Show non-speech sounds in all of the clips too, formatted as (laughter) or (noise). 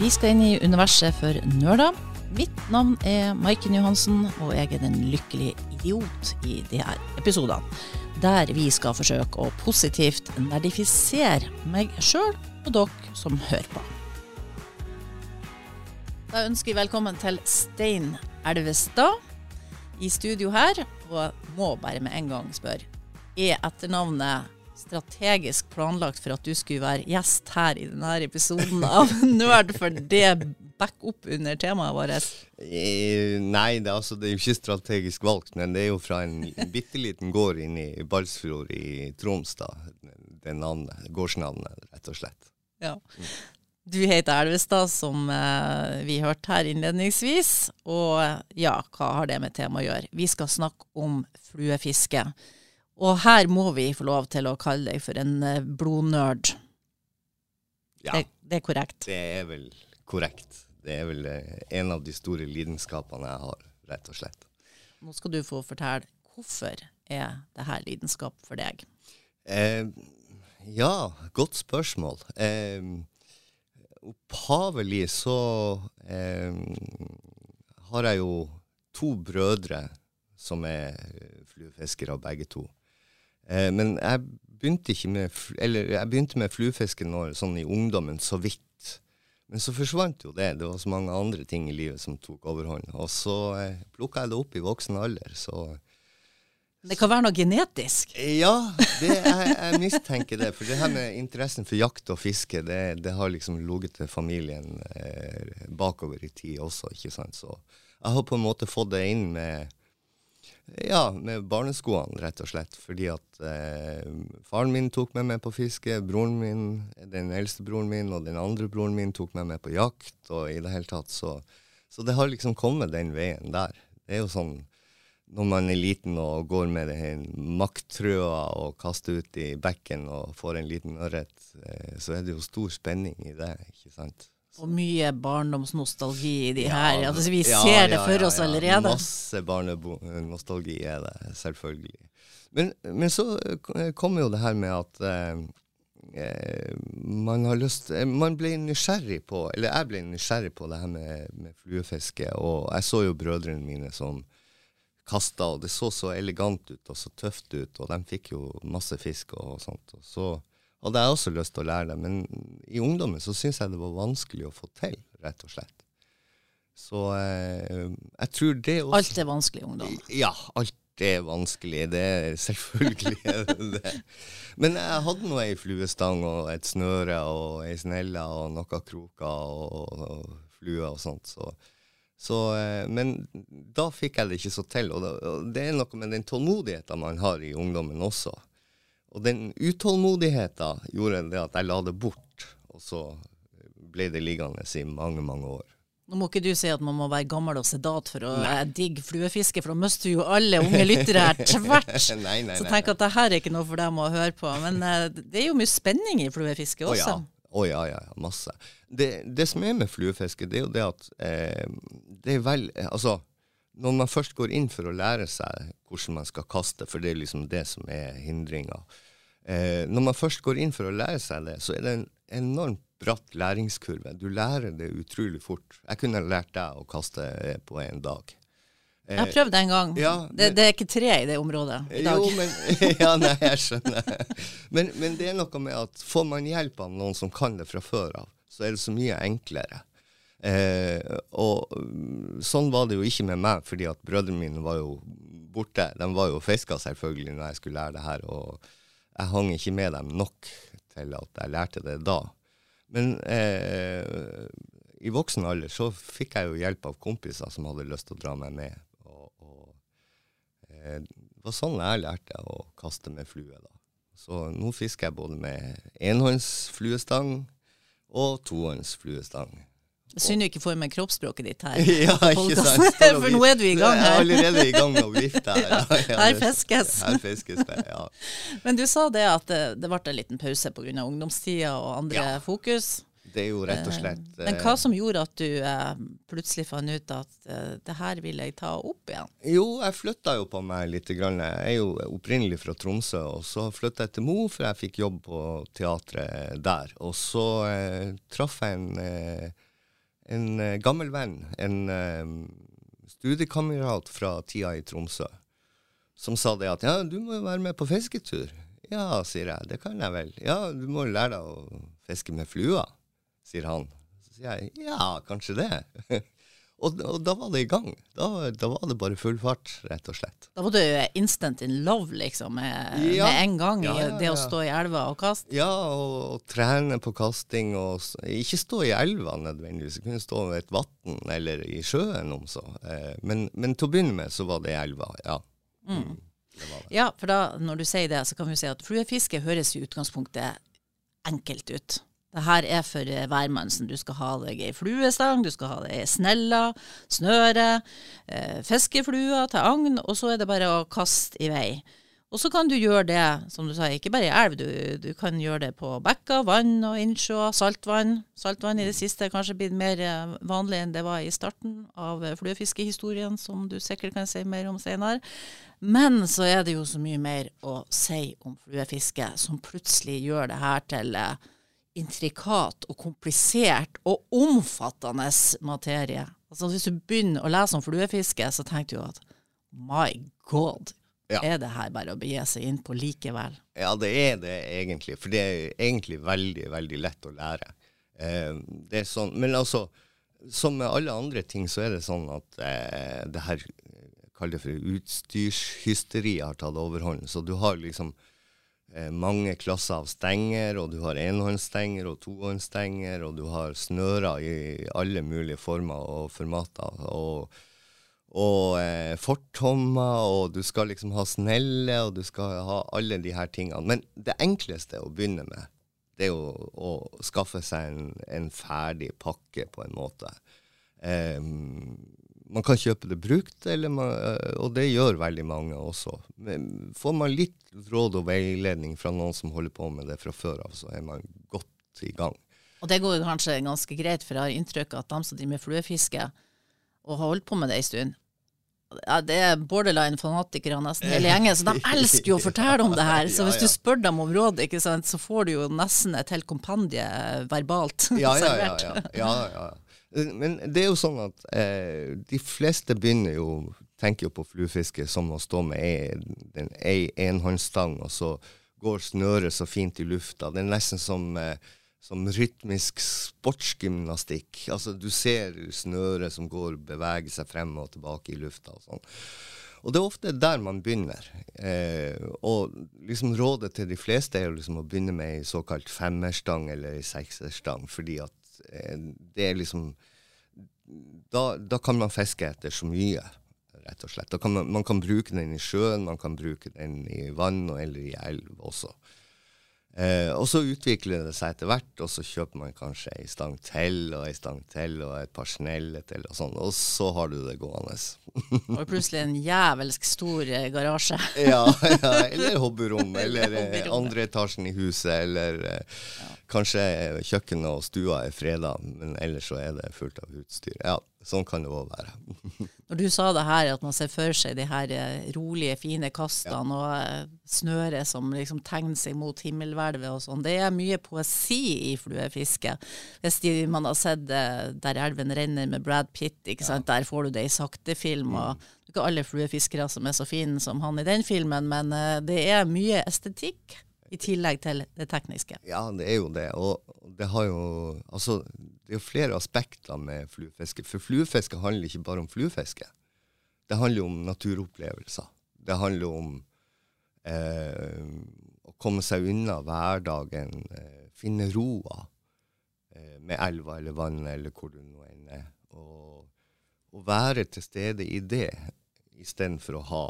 Vi skal inn i universet for nerder. Mitt navn er Maiken Johansen, og jeg er den lykkelige idiot i de her episodene. Der vi skal forsøke å positivt nerdifisere meg sjøl og dere som hører på. Da ønsker vi velkommen til Stein Elvestad i studio her. Og må bare med en gang spørre, er etternavnet strategisk planlagt for at du skulle være gjest her i denne episoden av (laughs) Nerd, for det backer opp under temaet vårt? Nei, det er, altså, det er jo ikke strategisk valgt, men det er jo fra en bitte liten gård inne i Balsfjord i Troms, da. Det navnet, gårdsnavnet, rett og slett. Ja. Du heter Elvestad, som eh, vi hørte her innledningsvis. Og ja, hva har det med temaet å gjøre? Vi skal snakke om fluefiske. Og her må vi få lov til å kalle deg for en eh, blodnerd. Ja, Det, det er korrekt. det er vel korrekt. Det er vel eh, en av de store lidenskapene jeg har, rett og slett. Nå skal du få fortelle hvorfor er det her lidenskap for deg. Eh, ja, godt spørsmål. Eh, opphavelig så eh, har jeg jo to brødre som er fluefiskere, begge to. Eh, men jeg begynte, med, jeg begynte med fluefiske når, sånn i ungdommen, så vidt. Men så forsvant jo det. Det var så mange andre ting i livet som tok overhånd. Og så eh, plukka jeg det opp i voksen alder. Så Det kan være noe genetisk. ja, det, jeg, jeg mistenker det. For det her med interessen for jakt og fiske, det, det har liksom ligget til familien eh, bakover i tid også, ikke sant. Så jeg har på en måte fått det inn med ja, med barneskoene, rett og slett. Fordi at eh, faren min tok med meg på fiske. Broren min, den eldste broren min og den andre broren min tok med meg på jakt. Og i det hele tatt så Så det har liksom kommet den veien der. Det er jo sånn når man er liten og går med den makttrøa og kaster ut i bekken og får en liten ørret, eh, så er det jo stor spenning i det, ikke sant? Og mye barndomsnostalgi i de Ja, her. Altså, vi ja, ser det for ja, oss ja. allerede. Masse barnenostalgi er det, selvfølgelig. Men, men så eh, kommer jo det her med at eh, eh, man har lyst eh, Man ble nysgjerrig på, eller jeg ble nysgjerrig på det her med, med fluefiske, og jeg så jo brødrene mine som kasta, og det så så elegant ut og så tøft ut, og de fikk jo masse fisk og sånt. Og så hadde jeg også lyst til å lære det, men i ungdommen så syns jeg det var vanskelig å få til, rett og slett. Så eh, jeg tror det også Alt er vanskelig, i ungdom. Ja, alt er vanskelig. Det er selvfølgelig det (laughs) det. Men jeg hadde nå ei fluestang og et snøre og ei snelle og noen kroker og, og fluer og sånt. Så, så, eh, men da fikk jeg det ikke så til. Og det, og det er noe med den tålmodigheten man har i ungdommen også. Og den utålmodigheten gjorde det at jeg la det bort, og så ble det liggende i mange, mange år. Nå må ikke du si at man må være gammel og sedat for å eh, digge fluefiske, for da mister jo alle unge lyttere her (laughs) tvert. Nei, nei, Så tenk at det her er ikke noe for dem å høre på. Men eh, det er jo mye spenning i fluefiske Å også. ja. Å ja, ja, ja, masse. Det, det som er med fluefiske, det er jo det at eh, det er vel Altså, når man først går inn for å lære seg hvordan man skal kaste, for det er liksom det som er hindringa eh, Når man først går inn for å lære seg det, så er det en enormt bratt læringskurve. Du lærer det utrolig fort. Jeg kunne lært deg å kaste eh, på en dag. Jeg har prøvd en gang. Ja, det, det er ikke tre i det området i dag. Jo, men, (laughs) (laughs) ja, nei, jeg skjønner. Men, men det er noe med at får man hjelp av noen som kan det fra før av, så er det så mye enklere. Eh, og mm, sånn var det jo ikke med meg, fordi at brødrene mine var jo borte. De var jo og fiska selvfølgelig når jeg skulle lære det her, og jeg hang ikke med dem nok til at jeg lærte det da. Men eh, i voksen alder så fikk jeg jo hjelp av kompiser som hadde lyst til å dra meg med. Og, og eh, det var sånn jeg lærte å kaste med flue. da. Så nå fisker jeg både med enhåndsfluestang og tohåndsfluestang. Synd du ikke får med kroppsspråket ditt her. (laughs) Ja, ikke sant? For nå er du i gang Jeg er allerede i gang med å vifte her. Ja, (laughs) ja, Her fiskes. Her fiskes det, ja. (laughs) Men du sa det at det, det ble en liten pause pga. ungdomstida og andre Ja. fokus. Det er jo rett og slett Men eh, hva som gjorde at du eh, plutselig fant ut at eh, det her vil jeg ta opp igjen? Jo, jeg flytta jo på meg litt. Grann. Jeg er jo opprinnelig fra Tromsø, og så flytta jeg til Mo, for jeg fikk jobb på teatret der. Og så eh, traff jeg en, eh, en eh, gammel venn, en eh, studiekamerat fra tida i Tromsø, som sa det at ja, du må jo være med på fisketur. Ja, sier jeg, det kan jeg vel. Ja, du må jo lære deg å fiske med flua, sier han. Så sier jeg ja, kanskje det. (laughs) og, og, da var det i gang. Da, da, var det bare full fart, rett og slett. Da var du instant in love, liksom, med, ja. med en gang, ja, ja, det å stå i elva og kaste? Ja, og, og, trene på kasting. Og ikke stå i elva nødvendigvis, kunne stå ved et vann eller i sjøen om så. Eh, men, men, til å begynne med så var det i elva, ja. Mm. Ja, for da, når du sier det, så kan vi si at fluefiske høres i utgangspunktet enkelt ut. Det her er for eh, hvermannsen. Du skal ha deg ei fluestang, du skal ha deg snella, snøre, eh, fiskeflua til agn, og så er det bare å kaste i vei. Og så kan du gjøre det, som du sa, ikke bare i elv, du, du kan gjøre det på bekker, vann og innsjøer, saltvann. Saltvann i det siste er kanskje blitt mer eh, vanlig enn det var i starten av eh, fluefiskehistorien, som du sikkert kan si mer om senere. Men så er det jo så mye mer å si om fluefiske, som plutselig gjør det her til eh, intrikat og komplisert og omfattende materie. Altså Hvis du begynner å lese om fluefiske, så tenker du at my god, ja. Er det her bare å begi seg inn på likevel? Ja, det er det egentlig. For det er egentlig veldig, veldig lett å lære. Eh, det er sånn, men altså, som med alle andre ting, så er det sånn at eh, det her Kall det for utstyrshysteri har tatt overhånd. Så du har liksom eh, mange klasser av stenger, og du har enhåndsstenger og tohåndsstenger, og du har snører i alle mulige former og formater. og og eh, fortommer, og du skal liksom ha snelle, og du skal ha alle de her tingene. Men det enkleste å begynne med, det er jo å skaffe seg en, en ferdig pakke, på en måte. Eh, man kan kjøpe det brukt, man, eh, og det gjør veldig mange også. Men får man litt råd og veiledning fra noen som holder på med det fra før av, så er man godt i gang. Og det går kanskje ganske greit, for jeg har inntrykk av at de som driver med fluefiske, og har holdt på med det en stund, ja, det er borderline-fanatikere nesten hele gjengen, så de (laughs) elsker jo å fortelle om det her. Så hvis du spør dem om råd, ikke sant, så får du jo nesten et helt kompendie verbalt ja, ja, ja. (laughs) Ja, ja, Men det er jo sånn at eh, de fleste begynner jo tenker jo på fluefiske som å stå med ei enhåndsstang, og så går snøret så fint i lufta. Det er nesten som eh, som rytmisk sportsgymnastikk. Altså, du ser snøret som går, beveger seg frem og tilbake i lufta og sånn. Og det er ofte der man begynner. Eh, og liksom rådet til de fleste er jo liksom å begynne med ei såkalt femmerstang eller ei sekserstang, fordi at det er liksom da, da, kan man fiske etter så mye, rett og slett. Kan man, man, kan bruke den i sjøen, man kan bruke den i vann eller i elv også. Eh, og så utvikler det seg etter hvert, og så kjøper man kanskje ei stang til og ei stang til og et par sneller til, og sånn, og så har du det gående. (laughs) og plutselig en jævelsk stor eh, garasje. (laughs) ja, ja, eller hobbyrom, eller eh, andre etasjen i huset, eller eh, ja. kanskje kjøkkenet og stua er freda, men ellers så er det fullt av utstyr. Ja, sånn kan det òg være. (laughs) Når du sa det her, at man ser for seg de her eh, rolige, fine kastene ja. og eh, snøret som liksom tegner seg mot himmelhvelvet og sånn, det er mye poesi i fluefiske. Hvis de, man har sett eh, Der elven renner med Brad Pitt? Ja. der får du det i saktefilm. Mm. og Det er ikke alle fluefiskere som er så fine som han i den filmen, men det er mye estetikk i tillegg til det tekniske. Ja, det er jo det. Og det har jo Altså, det er jo flere aspekter med fluefiske. For fluefiske handler ikke bare om fluefiske. Det handler om naturopplevelser. Det handler om eh, å komme seg unna hverdagen, eh, finne roa eh, med elva eller vannet eller hvor du nå enn er. Og, og være til stede i det istedenfor å ha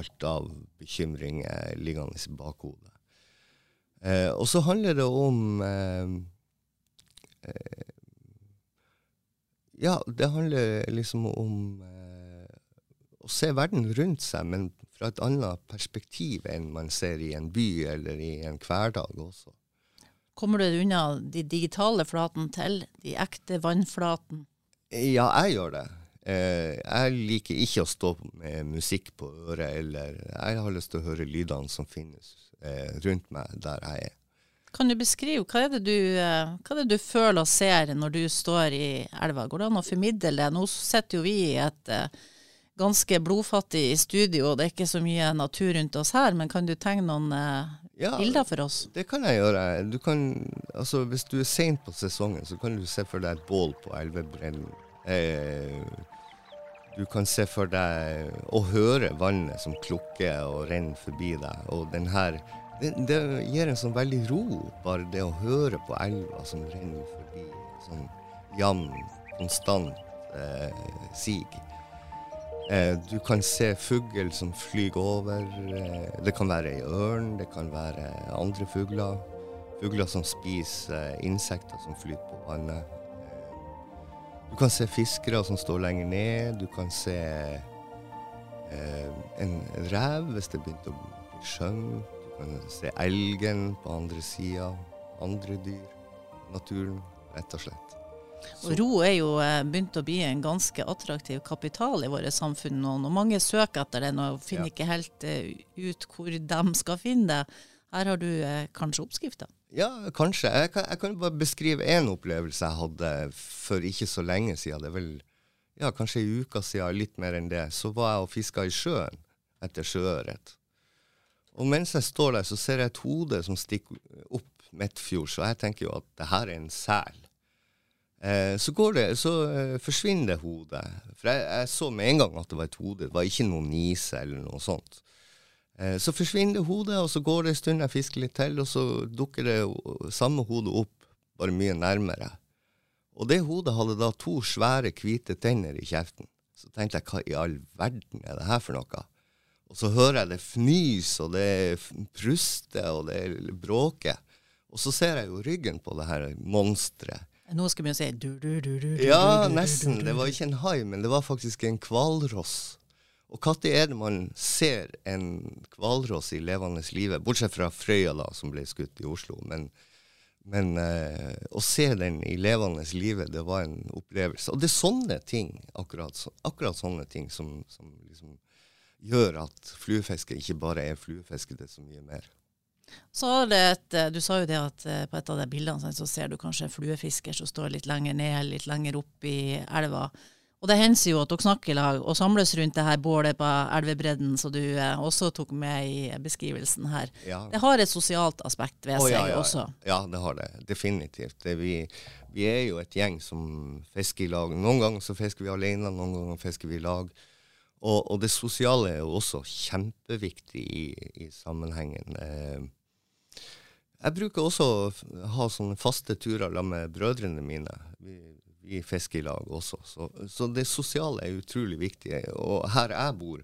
alt av bekymringer liggende i bakhodet. Eh, og så handler det om eh, eh, ja, det handler liksom om eh, å se verden rundt seg, men fra et annet perspektiv enn man ser i en by eller i en hverdag også. Kommer du unna de digitale flatene til de ekte vannflatene? Ja, jeg gjør det. Eh, jeg liker ikke å stå med musikk på øret, eller jeg har lyst til å høre lydene som finnes eh, rundt meg der jeg er. Kan du beskrive, hva er, du, eh, hva er det du føler og ser når du står i elva? Går det an å formidle det? Nå sitter jo vi i et uh, ganske blodfattig studio, og det er ikke så mye natur rundt oss her, men kan du tegne noen uh, ja, bilder for oss? Det kan jeg gjøre. Du kan, altså, hvis du er seint på sesongen, så kan du se for deg et bål på elvebrennen. Eh, du kan se for deg og høre vannet som klukker og renner forbi deg. Og den her det, det, gir en sånn veldig ro, bare det å høre på elva som renner forbi. Sånn jevn, konstant eh, sig. Eh, du kan se fugl som flyr over. Eh, det kan være ei ørn, det kan være andre fugler. Fugler som spiser eh, insekter som flyter på vannet. Du kan se fiskere som står lenger ned. Du kan se eh, en rev hvis det begynte å bli skjønn. Du kan se elgen på andre sida. Andre dyr. Naturen, rett og slett. Og ro er jo eh, begynt å bli en ganske attraktiv kapital i våre samfunn nå. Og mange søker etter den og finner ja. ikke helt uh, ut hvor de skal finne det. Her har du uh, kanskje oppskrifta? Ja, kanskje. Jeg kan, jeg kan bare beskrive én opplevelse jeg hadde for ikke så lenge siden. Det er vel ja, kanskje ei uke siden, litt mer enn det. Så var jeg og fiska i sjøen etter sjøørret. Og mens jeg står der, så ser jeg et hode som stikker opp midtfjords, og jeg tenker jo at det her er en sel. Eh, så det, så eh, forsvinner det hodet. For jeg, jeg, så med en gang at det var et hode. Det var ikke noen nise eller noe sånt. Eh, så forsvinner hodet, og så går det en stund, jeg fisker litt til, og så dukker det samme hodet opp, bare mye nærmere. Og det hodet hadde da to svære, hvite tenner i kjeften. Så tenkte jeg hva i all verden er det her for noe? Og så hører jeg det fnys, og det pruster, og det bråker. Og så ser jeg jo ryggen på det her monsteret. Nå skal vi jo si du, du, du, du, Ja, nesten. Det var ikke en hai, men det var faktisk en hvalross. Og når er det man ser en hvalross i levende live, bortsett fra Frøya, da, som ble skutt i Oslo. Men, men eh, å se den i levende live, det var en opplevelse. Og det er sånne ting, akkurat, akkurat sånne ting, som, som liksom gjør at fluefiske ikke bare er fluefiske, det er så mye mer. Et, eh, Du sa jo det at eh, på et av de bildene så ser du kanskje en fluefisker som står litt lenger ned, litt lenger opp i elva. Og det hender jo at dere snakker i lag og samles rundt det her bålet på elvebredden, som du eh, også tok med i beskrivelsen her. Ja. Det har et sosialt aspekt ved seg ja, ja, også. Ja, det har det. Definitivt. Det vi, vi, er jo et gjeng som fisker i lag. Noen ganger så fisker vi alene, noen ganger fisker vi i lag. Og, og, det sosiale er jo også kjempeviktig i, i sammenhengen. Eh, jeg bruker også å ha sånne faste turer sammen med brødrene mine. Vi, i fiskelag også. Så, så, det sosiale er utrolig viktig. Og her jeg bor,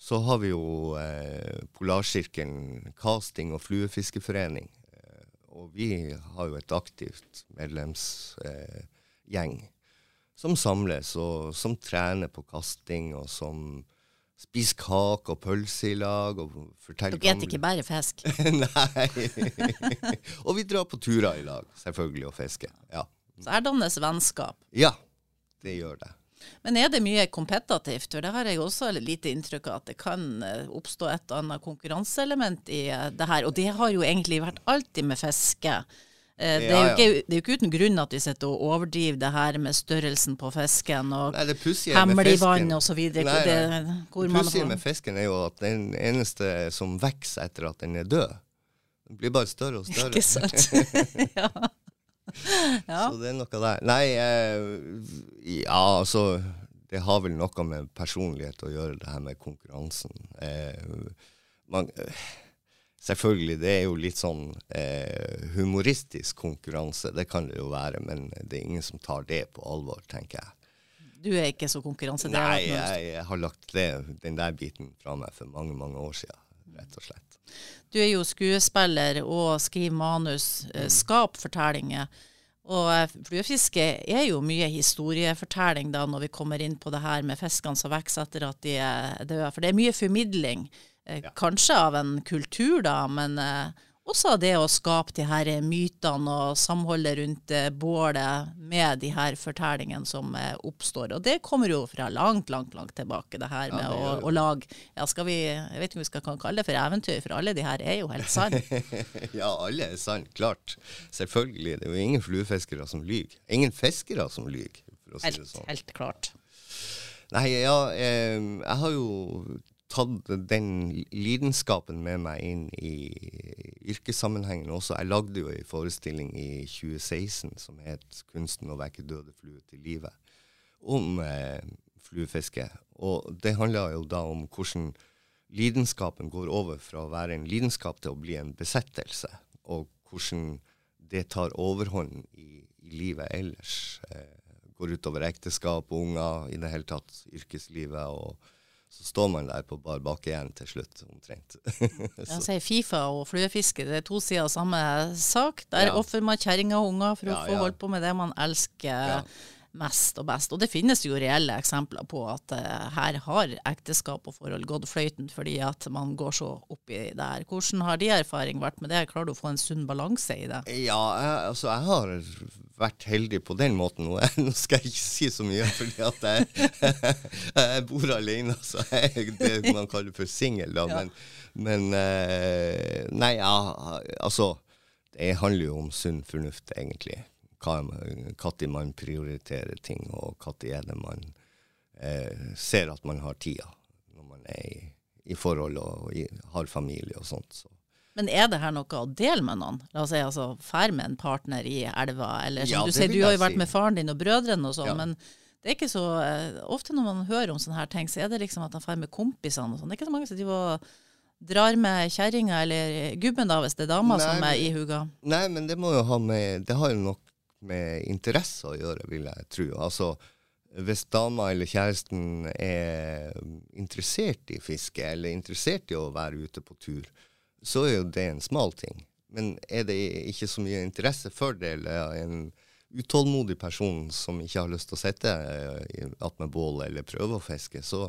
så har vi jo eh, Polarsirkelen casting- og fluefiskeforening. Eh, og vi har jo et aktivt medlemsgjeng eh, som samles, og som trener på kasting, og som spiser kake og pølse i lag. og forteller Dere spiser ikke bare fisk? (laughs) Nei. (laughs) og vi drar på turer i lag, selvfølgelig, og fisker. Ja. Så her dannes vennskap. Ja, det gjør det. Men er det mye kompetativt? For det har jeg også lite inntrykk av at det kan eh, oppstå et annet konkurranseelement i eh, det her. Og det har jo egentlig vært alltid med fiske. Eh, det er, jo ikke, det er jo ikke uten grunn at vi sitter og overdriver det her med størrelsen på fisken og hemmelig vann osv. Det, det pussige med fisken er jo at den eneste som vokser etter at den er død, den blir bare større og større. Ikke sant? (laughs) (laughs) ja. (laughs) ja. Så det er noe der. Nei, eh, ja, altså Det har vel noe med personlighet å gjøre, det her med konkurransen. Eh, man, selvfølgelig, det er jo litt sånn eh, humoristisk konkurranse. Det kan det jo være, men det er ingen som tar det på alvor, tenker jeg. Du er ikke så konkurransedrevet? Nei, jeg, jeg, har lagt det, den der biten fra meg for mange, mange år siden, rett og slett. Du er jo skuespiller og skriver manus, eh, mm. skap fortellinger. Og eh, fluefiske er jo mye historiefortelling da når vi kommer inn på det her med fiskene som vokser etter at de er døde. For det er mye formidling. Eh, ja. Kanskje av en kultur, da, men også det å skape de her mytene og samholdet rundt eh, bålet med de her fortellingene som eh, oppstår. Og det kommer jo fra langt, langt langt tilbake, det her med det å, å lage ja, skal vi, Jeg vet ikke om vi skal kan kalle det for eventyr, for alle de her er jo helt sanne. (laughs) ja, alle er sant. Klart. Selvfølgelig. Det er jo ingen fluefiskere som lyver. Ingen fiskere som lyver, for å si det Helt, sånn. helt klart. Nei, ja, eh, jeg har jo tatt den lidenskapen med meg inn i yrkessammenhengen også. Jeg lagde jo en forestilling i 2016 som het 'Kunsten å vekke døde fluer til livet', om eh, fluefiske. Og det handla jo da om hvordan lidenskapen går over fra å være en lidenskap til å bli en besettelse, og hvordan det tar overhånd i, i livet ellers. Eh, går utover ekteskap, unger, i det hele tatt yrkeslivet. og så står man der på bar bakke igjen til slutt, omtrent. (laughs) Jeg sier Fifa og fluefiske, det er to sider av samme sak. Der Ja. ofrer man kjerringer og unger for å få ja. holdt på med det man elsker Ja. Mest og best. Og det finnes jo reelle eksempler på at uh, her har ekteskap og forhold gått fløyten fordi at man går så opp i det her. Hvordan har de erfaring vært med det? Klarer du å få en sunn balanse i det? Ja, jeg, altså jeg har vært heldig på den måten. Nå, (laughs) nå skal jeg ikke si så mye, fordi at jeg, (laughs) jeg bor alene, så jeg er det man kaller for singel. da, Ja. Men, men uh, Nei, ja, altså Det handler jo om sunn fornuft, egentlig. Når man prioriterer ting, og når det man eh, ser at man har tida. Når man er i, i forhold og i, har familie og sånt. Så. Men er det her noe å dele med noen? La oss si altså fær med en partner i elva, eller som Ja, du sier, du har jo vært si. med faren din og brødrene og sånn, Ja. men det er ikke så eh, Ofte når man hører om sånne her ting, så er det liksom at han fær med kompisene og sånn. Det er ikke så mange som driver drar med kjerringa, eller gubben da, hvis det er dama som er i huga. Nei, men det må jo ha med Det har jo nok med interesse å gjøre, vil jeg tro. Altså, hvis dama eller kjæresten er interessert i fiske, eller interessert i å være ute på tur, så er jo det en smal ting. Men er det ikke så mye interesse for det, eller en utålmodig person som ikke har lyst til å sitte eh, attmed bålet eller prøve å fiske, så,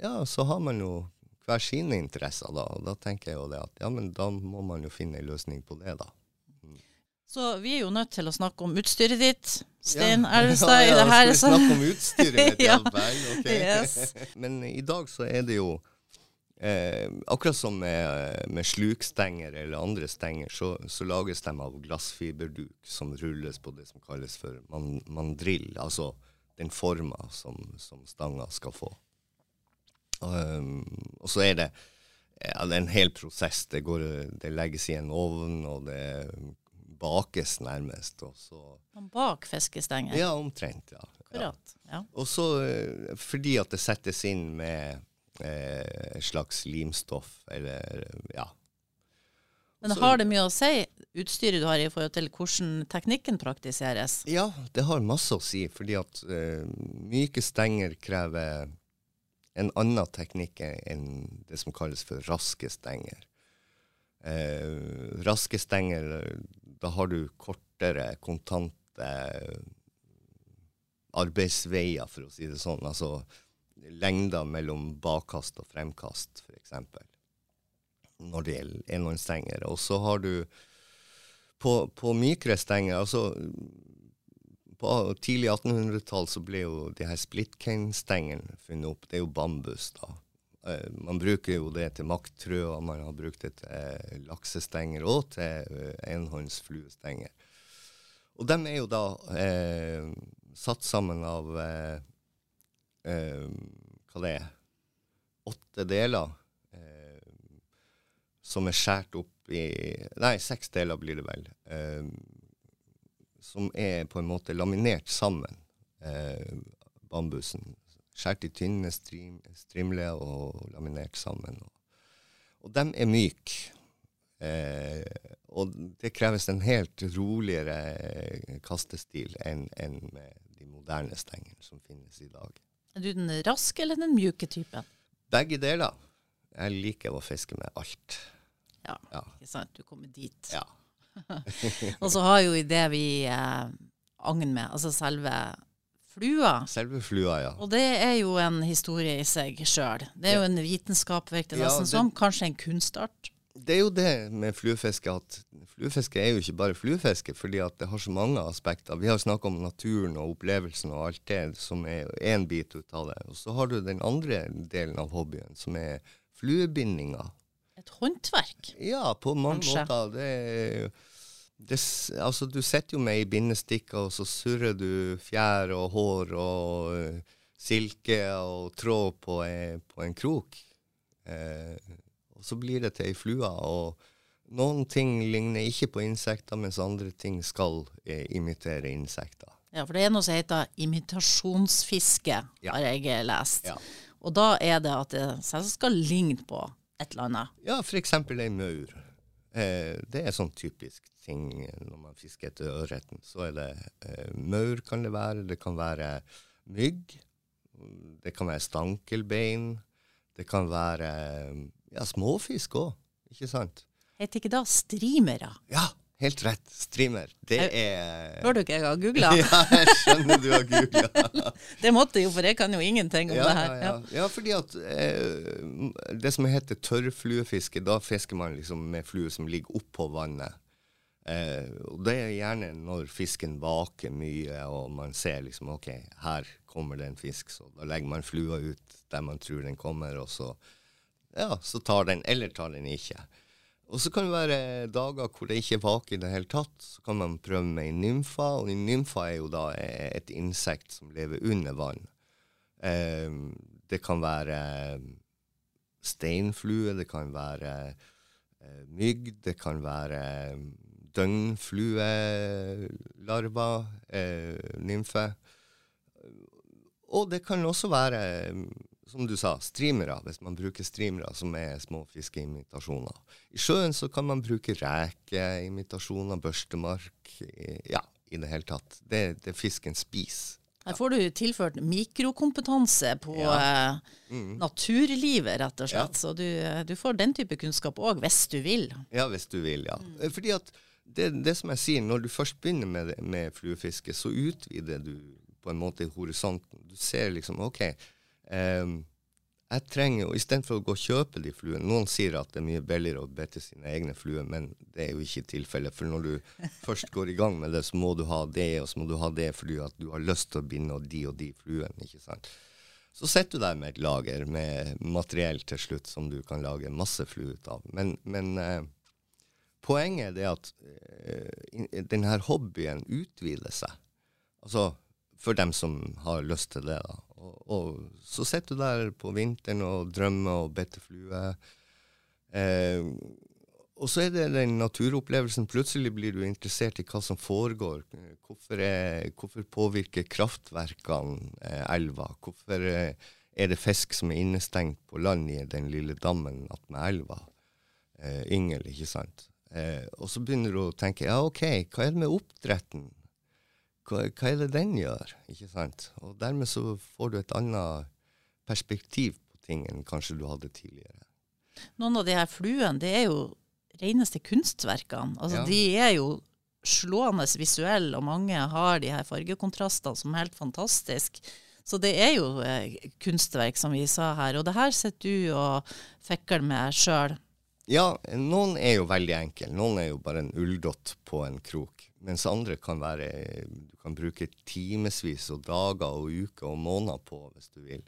ja, så har man jo hver sine interesser da. Og da tenker jeg jo det at ja, men da må man jo finne en løsning på det, da. Så vi er jo nødt til å snakke om utstyret ditt, Stein Ja. (laughs) Elvestad, i Ja, det her. Så. snakke om utstyret mitt? (laughs) Ja. ja. vel. Yes. (laughs) Men i dag så er det jo eh, Akkurat som med, med slukstenger eller andre stenger, så, så lages de av glassfiberduk som rulles på det som kalles for man, mandrill, altså den forma som, som stanga skal få. Um, og så er det, ja, det er en hel prosess. Det, går, det legges i en ovn, og det bakes nærmest. Og så Bak fiskestenger. Ja, omtrent. ja. ja. Akkurat. Ja. Og så eh, fordi at det settes inn med eh, slags limstoff, eller ja. Men har det mye å si, utstyret du har i forhold til hvordan teknikken praktiseres? Ja, det har masse å si, fordi at eh, myke stenger krever en annen teknikk enn det som kalles for raske stenger. Eh, raske stenger, da har du kortere, kontante arbeidsveier, for å si det sånn. Altså lengder mellom bakkast og fremkast, f.eks. Når det gjelder enhåndsstengere. Og så har du på, på mykere stenger altså På tidlig 1800-tall så ble jo de her splitcane-stengene funnet opp. Det er jo bambus, da. Eh, man bruker jo det til makttrø, og man har brukt det til eh, laksestenger og til eh, enhåndsfluestenger. Og de er jo da eh, satt sammen av eh, eh, hva det er, åtte deler som er skåret opp i Nei, seks deler blir det vel. Som er på en måte laminert sammen, bambusen. Skåret i tynne strim, strimler og laminert sammen. Og, de er myke. Eh, og det kreves en helt roligere eh, kastestil enn enn med de moderne stengene som finnes i dag. Er du den raske eller den mjuke typen? Begge deler. Jeg liker å fiske med alt. Ja, Ja. ikke sant. Du kommer dit. ja. (laughs) Og så har jo i det vi eh, agn med, altså selve flua. Selve flua, ja. Og det er jo en historie i seg sjøl. Det er jo en vitenskap, virker Ja, det- som. Kanskje en kunstart. det er jo det med fluefiske at fluefiske er jo ikke bare fluefiske, fordi at det har så mange aspekter. Vi har snakka om naturen og opplevelsen og alt det som er én bit ut av det. Og så har du den andre delen av hobbyen, som er fluebindinga. Et håndverk? Ja, på mange Kanskje. måter. Det, det, altså, du sitter jo med i bindestikker, og så surrer du fjær og hår og uh, silke og tråd på, en- på en krok. Eh, og så blir det til ei flue. Og noen ting ligner ikke på insekter, mens andre ting skal eh, imitere insekter. Ja, for det er noe som heter imitasjonsfiske, Ja. har jeg eh, lest. Ja. Og da er det at det skal ligne på et eller annet. Ja, f.eks. ei maur. Eh, det er sånn typisk ting eh, når man fisker etter ørreten. Så er det eh, maur kan det være, det kan være mygg, det kan være stankelbein, det kan være ja, småfisk òg, ikke sant? Heter ikke da streamere? Ja, helt rett. Streamer. Det er Hør du ikke jeg har googla? (laughs) Ja, jeg skjønner du har googla. (laughs) Det måtte jo, for jeg kan jo ingenting om Ja, det her. ja, ja. ja, fordi at eh, det som heter tørrfluefiske, da fisker man liksom med flue som ligger oppå vannet. Eh, og det er gjerne når fisken vaker mye, og man ser liksom OK, her kommer det en fisk, så da legger man flua ut der man tror den kommer, og så ja, så tar den, eller tar den ikke. Og så kan det være dager hvor det ikke er vake i det hele tatt. Så kan man prøve med en nymfa, og en nymfa er jo da et insekt som lever under vann. Eh, det kan være steinflue, det kan være eh, mygg, det kan være døgnfluelarver, eh, nymfe. Og det kan også være, som du sa, streamere, hvis man bruker streamere, som er små fiskeimitasjoner. I sjøen så kan man bruke rekeimitasjoner, børstemark, ja, i det hele tatt. Det, det fisken spiser. Her får du tilført mikrokompetanse på Ja. mm. naturlivet, rett og Ja. slett. Så du, du får den type kunnskap òg, hvis du vil. Ja, hvis du vil, ja. Mm. Fordi at det, det som jeg sier, når du først begynner med, med fluefiske, så utvider du på en måte horisonten. Du ser liksom OK, ehm, jeg trenger jo Istedenfor å gå og kjøpe de fluene Noen sier at det er mye billigere å bette sine egne fluer, men det er jo ikke tilfellet. For når du (laughs) først går i gang med det, så må du ha det, og så må du ha det fordi at du har lyst til å binde de og de fluene. ikke sant? Så sitter du der med et lager med materiell til slutt som du kan lage masse flue ut av. Men, men eh, poenget er det at eh, denne hobbyen utvider seg. Altså for dem som har lyst til det. da. Og, og så sitter du der på vinteren og drømmer og better flue. Eh, og så er det den naturopplevelsen. Plutselig blir du interessert i hva som foregår. Hvorfor, er, hvorfor påvirker kraftverkene eh, elva? Hvorfor eh, er det fisk som er innestengt på land i den lille dammen attmed elva? Eh, yngel, ikke sant? Eh, og så begynner du å tenke ja, OK, hva er det med oppdretten? Hva, hva er det den gjør? Ikke sant? Og dermed så får du et annet perspektiv på ting enn kanskje du hadde tidligere. Noen av de her fluene, det er jo reneste kunstverkene. Altså, Ja. De er jo slående visuelle, og mange har de her fargekontrastene som er helt fantastisk. Så det er jo eh, kunstverk, som vi sa her. Og det her sitter du og fikler med sjøl. Ja, noen er jo veldig enkle. Noen er jo bare en ulldott på en krok. Mens andre kan være Du kan bruke timevis og dager og uker og måneder på hvis du vil.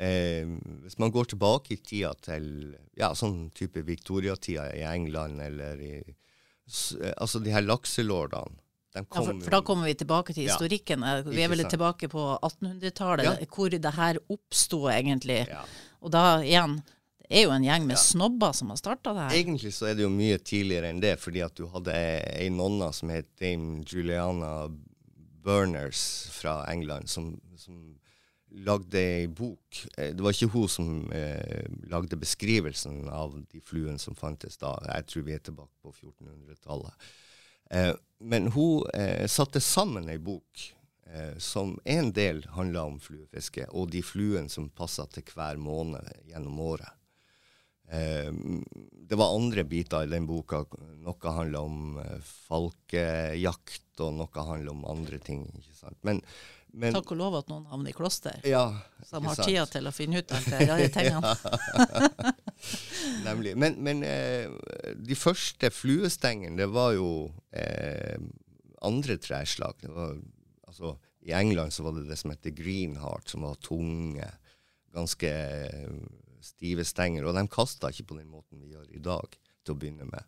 Eh, hvis man går tilbake i tida til ja, sånn type Victoria-tida i England eller i eh, Altså de her lakselordene. De Ja, for, for da kommer vi tilbake til historikken. Ja, Vi er vel sant. tilbake på 1800-tallet, Ja. hvor det her oppsto egentlig. Og da igjen, det er jo en gjeng med snobber som har starta det her. Egentlig så er det jo mye tidligere enn det, fordi at du hadde ei nonna som het Dame Juliana Berners fra England, som, som lagde ei bok. Eh, Det var ikke hun som eh, lagde beskrivelsen av de fluene som fantes da. Jeg tror vi er tilbake på 1400-tallet. Eh, men hun eh, satte sammen ei bok eh, som en del handla om fluefiske, og de fluene som passa til hver måned gjennom året. Eh, det var andre biter i den boka. Noe handla om eh, falkejakt, og noe handla om andre ting. ikke sant? Men, men Takk og lov at noen havner i kloster, ja, som har sant? tida til å finne ut alt det rare (laughs) tingene. (laughs) Nemlig. Men, men eh, de første fluestengene, det var jo eh, andre treslag. Det var, altså, I England så var det det som heter greenheart, som var tunge, ganske eh, stive stenger. Og de kasta ikke på den måten vi gjør i dag, til å begynne med.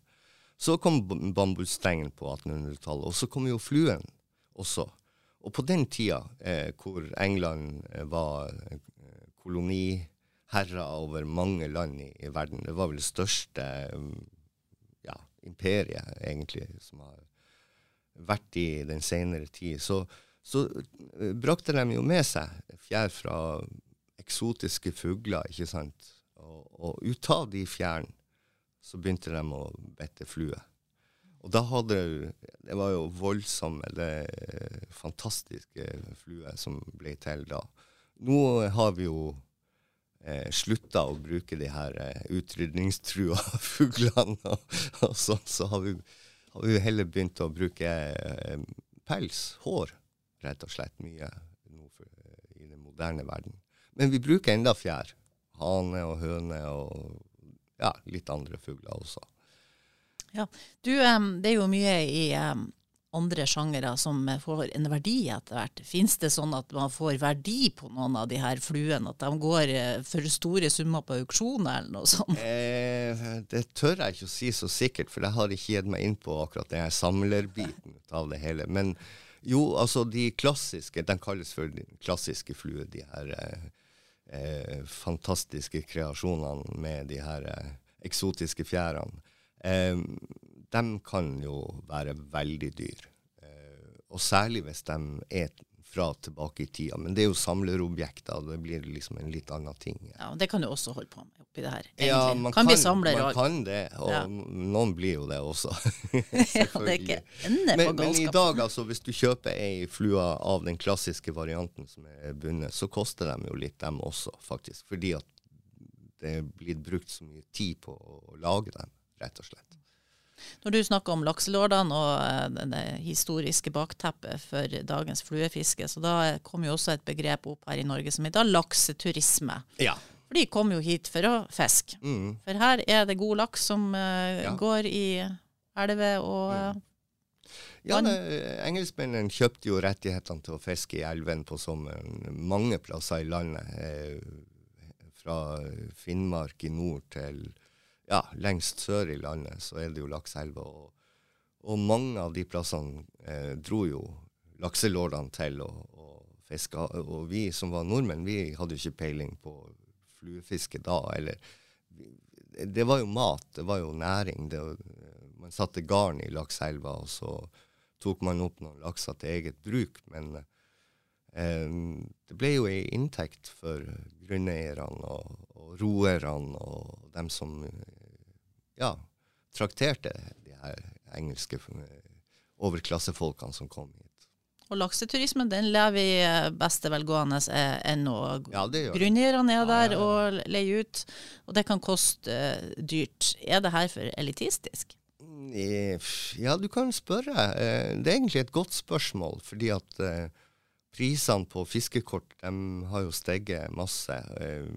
Så kom bambusstengen på 1800-tallet, og så kom jo fluen også. Og på den tida, eh, hvor England eh, var eh, koloniherrer over mange land i, i, verden, det var vel det største ja, imperiet, egentlig, som har vært i den senere tid, så, så uh, brakte de jo med seg fjær fra eksotiske fugler, ikke sant. Og, og ut av de fjærene så begynte de å bette flue. Og da hadde Det var jo voldsomme, det, fantastiske fluer som ble til da. Nå har vi jo eh, slutta å bruke de her eh, utrydningstrua (laughs) fuglene, og, og sånn, så har vi har vi heller begynt å bruke eh, pels, hår, rett og slett mye eh, i den moderne verden. Men vi bruker enda fjær. Hane og høne og ja, litt andre fugler også. Ja, du, Det er jo mye i andre sjangere som får en verdi etter hvert. Fins det sånn at man får verdi på noen av de her fluene? At de går eh, for store summer på auksjoner eller noe sånt? Eh, det tør jeg ikke å si så sikkert, for jeg har ikke gitt meg inn på akkurat den samlerbiten av det hele. Men jo, altså de klassiske, de kalles for de klassiske fluer, de her eh, fantastiske kreasjonene med de her eh, eksotiske fjærene. Eh, de kan jo være veldig dyr. Eh, og særlig hvis de er fra tilbake i tida. Men det er jo samlerobjekter, og det blir liksom en litt annen ting. Ja, og Det kan du også holde på med oppi det her. Egentlig. Ja, man kan, kan bli samler Man kan det, og ja. noen blir jo det også. (laughs) (laughs) ja, det er ikke ende på galskapen. men i dag, altså, hvis du kjøper ei flue av den klassiske varianten som er bundet, så koster de jo litt, dem også, faktisk. Fordi at det er blitt brukt så mye tid på å lage dem, rett og slett. Når du snakker om lakselordene og eh, det historiske bakteppet for dagens fluefiske, så da kom jo også et begrep opp her i Norge som heter lakseturisme. Ja. For de kom jo hit for å fiske. Mm. For her er det god laks som uh, ja. går i elver og mm. Ja, Engelskmennene kjøpte jo rettighetene til å fiske i elven på sommeren mange plasser i landet. Eh, fra Finnmark i nord til ja, lengst sør i landet så er det jo lakseelver. Og, og, mange av de plassene eh, dro jo lakselordene til og, og fiske. Og vi som var nordmenn, vi hadde jo ikke peiling på fluefiske da. Eller Det var jo mat, det var jo næring. Det, man satte garn i lakseelva, og så tok man opp noen lakser til eget bruk. Men det ble jo ei inntekt for grunneierne og, og roerne og dem som ja, trakterte de her engelske overklassefolkene som kom hit. Og lakseturismen den lever i eh, beste velgående eh, ennå. Ja, Grunneierne er der ja, ja, og leier ut, og det kan koste uh, dyrt. Er det her for elitistisk? Ja, du kan spørre. Det er egentlig et godt spørsmål, fordi at uh, prisene på fiskekort de har jo steget masse. Uh,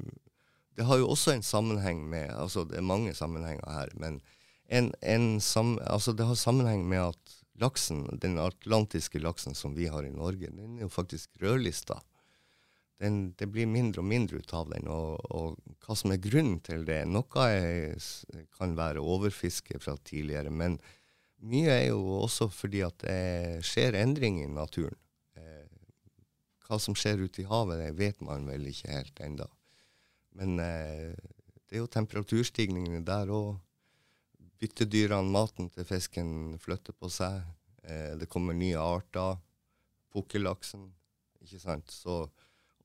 det har jo også en sammenheng med altså Det er mange sammenhenger her, men en, en sam, altså det har sammenheng med at laksen, den atlantiske laksen som vi har i Norge, den er jo faktisk rødlista. Den, det blir mindre og mindre ut av den. Og, og, hva som er grunnen til det Noe er, kan være overfiske fra tidligere, men mye er jo også fordi at det skjer endringer i naturen. Hva som skjer ute i havet, det vet man vel ikke helt ennå. Men eh, det er jo temperaturstigningene der òg. Byttedyrene, maten til fisken, flytter på seg. Eh, det kommer nye arter. Pukkellaksen, ikke sant. Så,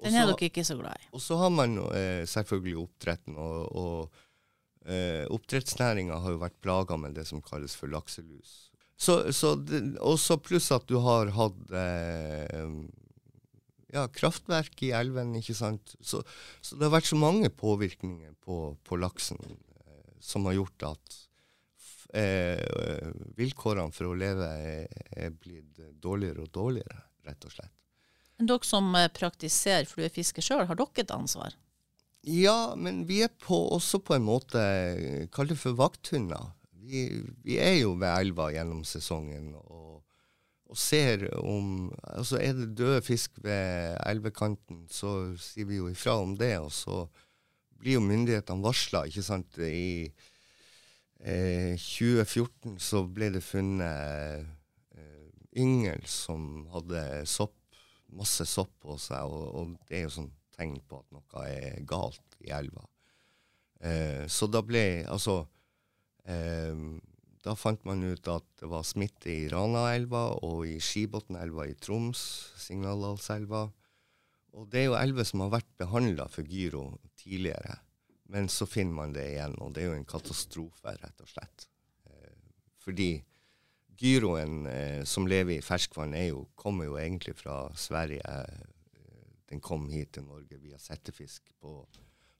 Den er dere ikke så glad i. Og så har man eh, selvfølgelig oppdretten. Og, og eh, oppdrettsnæringa har jo vært plaga med det som kalles for lakselus. Så, så også pluss at du har hatt eh, ja, kraftverk i elven, ikke sant. Så, så, det har vært så mange påvirkninger på, på laksen eh, som har gjort at eh, vilkårene for å leve er, er, blitt dårligere og dårligere, rett og slett. Men dere som eh, praktiserer fluefiske sjøl, har dere et ansvar? Ja, men vi er på, også på en måte Kall det for vakthunder. Vi vi, vi, er jo ved elva gjennom sesongen og, og, ser om Altså, er det døde fisk ved elvekanten, så sier vi jo ifra om det. Og så blir jo myndighetene varsla, ikke sant. I eh, 2014 så ble det funnet eh, yngel som hadde sopp, masse sopp på seg, og, og det er jo sånn tegn på at noe er galt i elva. Eh, så da ble Altså eh, Da fant man ut at det var smitte i Ranaelva og i Skibotnelva i Troms, Signaldalselva. Og det er jo elver som har vært behandla for gyro tidligere. Men så finner man det igjen, og det er jo en katastrofe, rett og slett. Eh, fordi gyroen eh, som lever i ferskvann, jo, kommer jo egentlig fra Sverige. Eh, den kom hit til Norge via settefisk på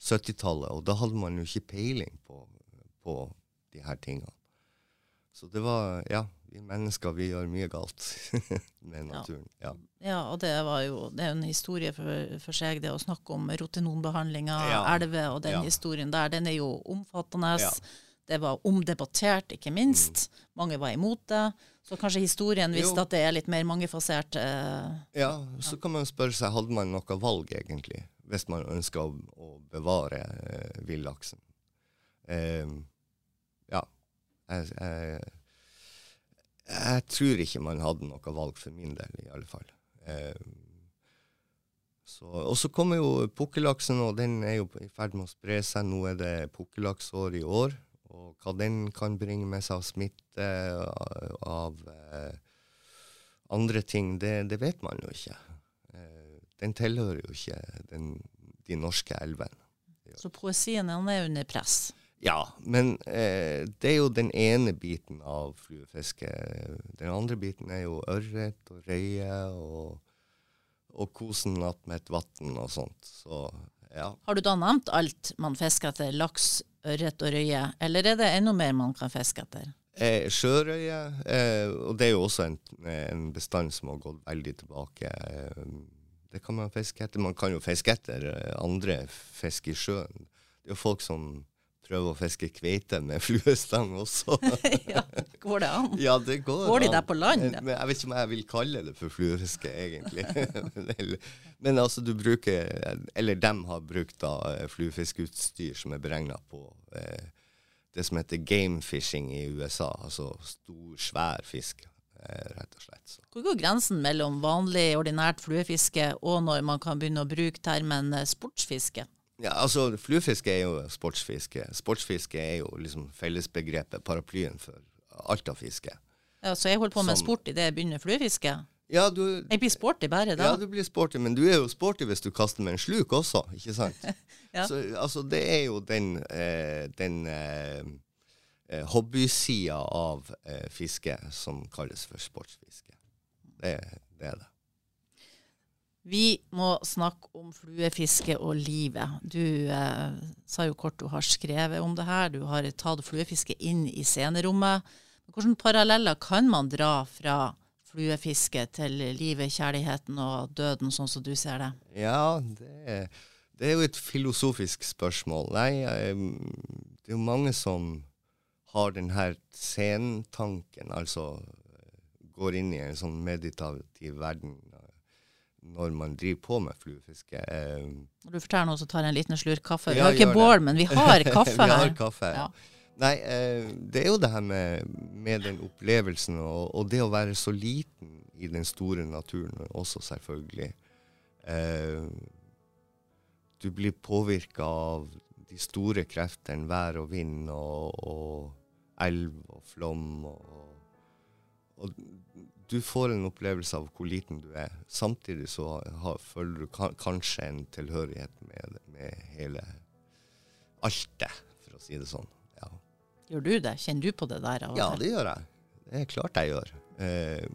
70-tallet, og da hadde man jo ikke peiling på, på de her tingene. Så det var Ja, vi mennesker vi gjør mye galt (laughs) med naturen. Ja. ja. og det var jo det er en historie for, for seg, det å snakke om rotenonbehandling av ja. elver og den ja. historien der. Den er jo omfattende. Ja. Det var omdebattert, ikke minst. Mm. Mange var imot det. Så kanskje historien visste at det er litt mer mangefasert. Eh, ja, så kan man spørre seg, hadde man noe valg, egentlig? hvis man ønsker å, å bevare eh, villaksen. Eh, ja. Jeg, jeg, tror ikke man hadde noe valg for min del, i alle fall. Eh, og så kommer jo pukkellaksen, og den er jo i ferd med å spre seg. Nå er det pukkellaksår i år. Og hva den kan bringe med seg av smitte, av, av eh, andre ting, det, det, vet man jo ikke den tilhører jo ikke den, de norske elvene. Så poesien er under press? Ja, men eh, det er jo den ene biten av fluefiske. Den andre biten er jo ørret og røye og, og kosen attmed et vann og sånt. Så ja. Har du da nevnt alt man fisker etter? Laks, ørret og røye? Eller er det enda mer man kan fiske etter? Eh, sjørøye, eh, og det er jo også en, en, bestand som har gått veldig tilbake. Eh, det kan man fiske etter. Man kan jo fiske etter eh, andre fisk i sjøen. Det er jo folk som prøver å fiske kveite med fluestang også. (laughs) ja, går det an? Ja, det går, går de der på land? Men jeg vet ikke om jeg vil kalle det for fluefiske, egentlig. (laughs) Men altså, du bruker Eller dem har brukt da eh, fluefiskeutstyr som er beregna på eh, det som heter gamefishing i USA. Altså stor, svær fisk. Eh, rett og slett. Så. Hvor går grensen mellom vanlig, ordinært fluefiske og når man kan begynne å bruke termen eh, sportsfiske? Ja, altså Fluefiske er jo sportsfiske. Sportsfiske er jo liksom fellesbegrepet, paraplyen for alt av fiske. Ja, Så jeg holder på med Som, sport idet jeg begynner fluefiske? Ja, du, jeg blir sporty bare da? Ja, du blir sporty, men du er jo sporty hvis du kaster med en sluk også, ikke sant? (laughs) ja. Så altså, det er jo den, eh, den eh, eh, hobbysida av eh, fiske som kalles for sportsfiske. Det, det, er det. Vi må snakke om fluefiske og livet. Du eh, sa jo kort du har skrevet om det her. Du har tatt fluefiske inn i scenerommet. Hvilke paralleller kan man dra fra fluefiske til livet, kjærligheten og døden, sånn som du ser det? Ja, det, det er jo et filosofisk spørsmål. Nei, eh, det er jo mange som har denne scenetanken, altså går inn i en sånn meditativ verden når man driver på med fluefiske. Eh, når du forteller noe, så tar jeg en liten slurk kaffe. Vi har ikke bål, men vi har (laughs) kaffe her. vi har kaffe, ja. Nei, eh, det er jo det her med, med den opplevelsen og, og, det å være så liten i den store naturen også, selvfølgelig. Eh, du blir påvirka av de store kreftene, vær og vind og, og elv og flom. Og, og, du får en opplevelse av hvor liten du er. Samtidig så har, føler du kan, kanskje en tilhørighet med, med hele altet, for å si det sånn. Ja. Gjør du det? Kjenner du på det der? ja, det gjør jeg. Det er klart jeg gjør. Eh,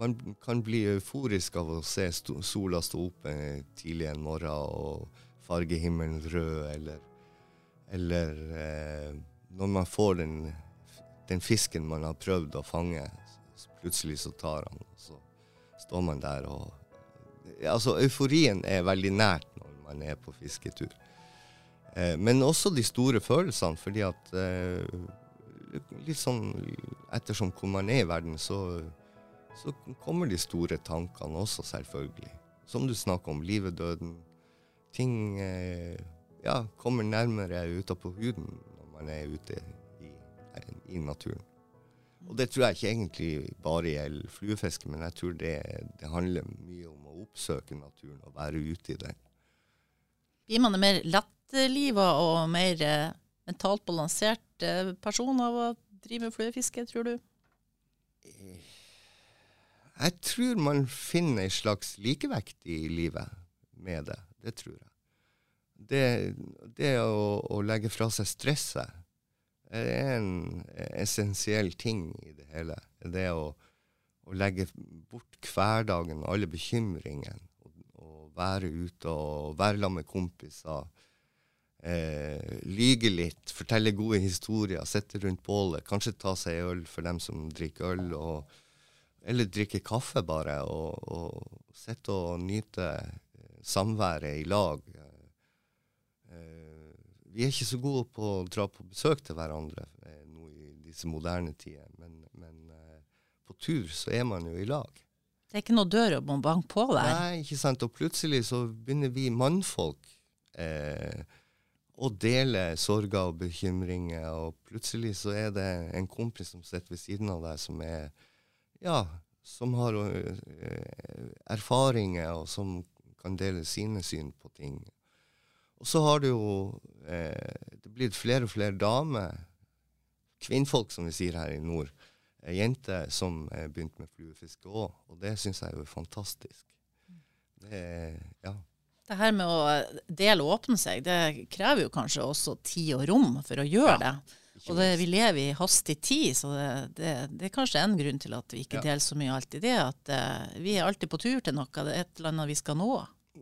man kan bli euforisk av å se sola stå oppe tidlig en morgen og farge himmelen rød, eller, eller eh, når man får den den fisken man har prøvd å fange, plutselig så tar han, og så står man der og Altså, euforien er veldig nært når man er på fisketur. Eh, men også de store følelsene, fordi at eh, litt sånn ettersom hvor man er i verden, så, så kommer de store tankene også, selvfølgelig. Som du snakker om, livet, døden. Ting eh, ja, kommer nærmere utapå huden når man er ute i, i, naturen. Og det tror jeg ikke egentlig bare gjelder fluefiske, men jeg tror det, det handler mye om å oppsøke naturen og være ute i den. Blir man en mer lettliva og mer eh, mentalt balansert eh, person av å drive med fluefiske, tror du? Jeg tror man finner en slags likevekt i livet med det. Det tror jeg. Det, det å, å, legge fra seg stresset er en essensiell ting i det hele. Det å, å legge bort hverdagen, alle bekymringene, og, være ute og være sammen med kompiser eh, lyge litt, fortelle gode historier, sitte rundt bålet, kanskje ta seg øl for dem som drikker øl, og, eller drikke kaffe bare, og, og sitte og nyte samværet i lag. Eh, vi er ikke så gode på å dra på besøk til hverandre eh, nå i disse moderne tider, men, men eh, på tur så er man jo i lag. Det er ikke noe dør å banke på der? Nei, ikke sant. Og plutselig så begynner vi mannfolk eh, å dele sorger og bekymringer. Og plutselig så er det en kompis som sitter ved siden av deg, som er ja, som har uh, erfaringer, og som kan dele sine syn på ting. Og så har du jo uh, det blitt flere og flere damer, kvinnfolk som vi sier her i nord, uh, jenter som begynte med fluefiske òg. Og det syns jeg er jo fantastisk. Det, ja. Det her med å dele og åpne seg, det krever jo kanskje også tid og rom for å gjøre ja, det. Og det, vi lever i hastig tid, så det, det, det, er kanskje en grunn til at vi ikke ja. deler så mye alltid. Det at uh, vi er alltid på tur til noe, det er et eller annet vi skal nå.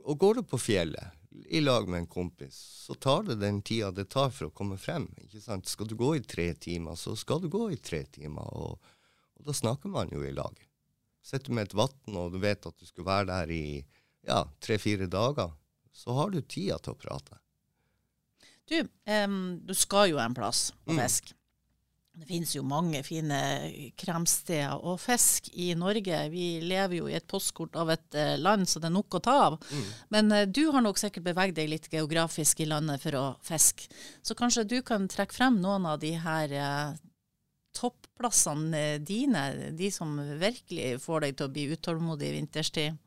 Og går du på fjellet i lag med en kompis, så tar det den tida det tar for å komme frem. ikke sant? Skal du gå i tre timer, så skal du gå i tre timer. Og, og da snakker man jo i lag. Sitter med et vann, og du vet at du skal være der i ja, tre-fire dager, så har du tida til å prate. Du, um, du skal jo en plass på mm. Det finnes jo mange fine kremsteder og fisk i Norge. Vi lever jo i et postkort av et uh, land, så det er nok å ta av. Mm. Men uh, du har nok sikkert beveget deg litt geografisk i landet for å fiske. Så kanskje du kan trekke frem noen av de her eh, topplassene dine, de som virkelig får deg til å bli utålmodig i vinterstid?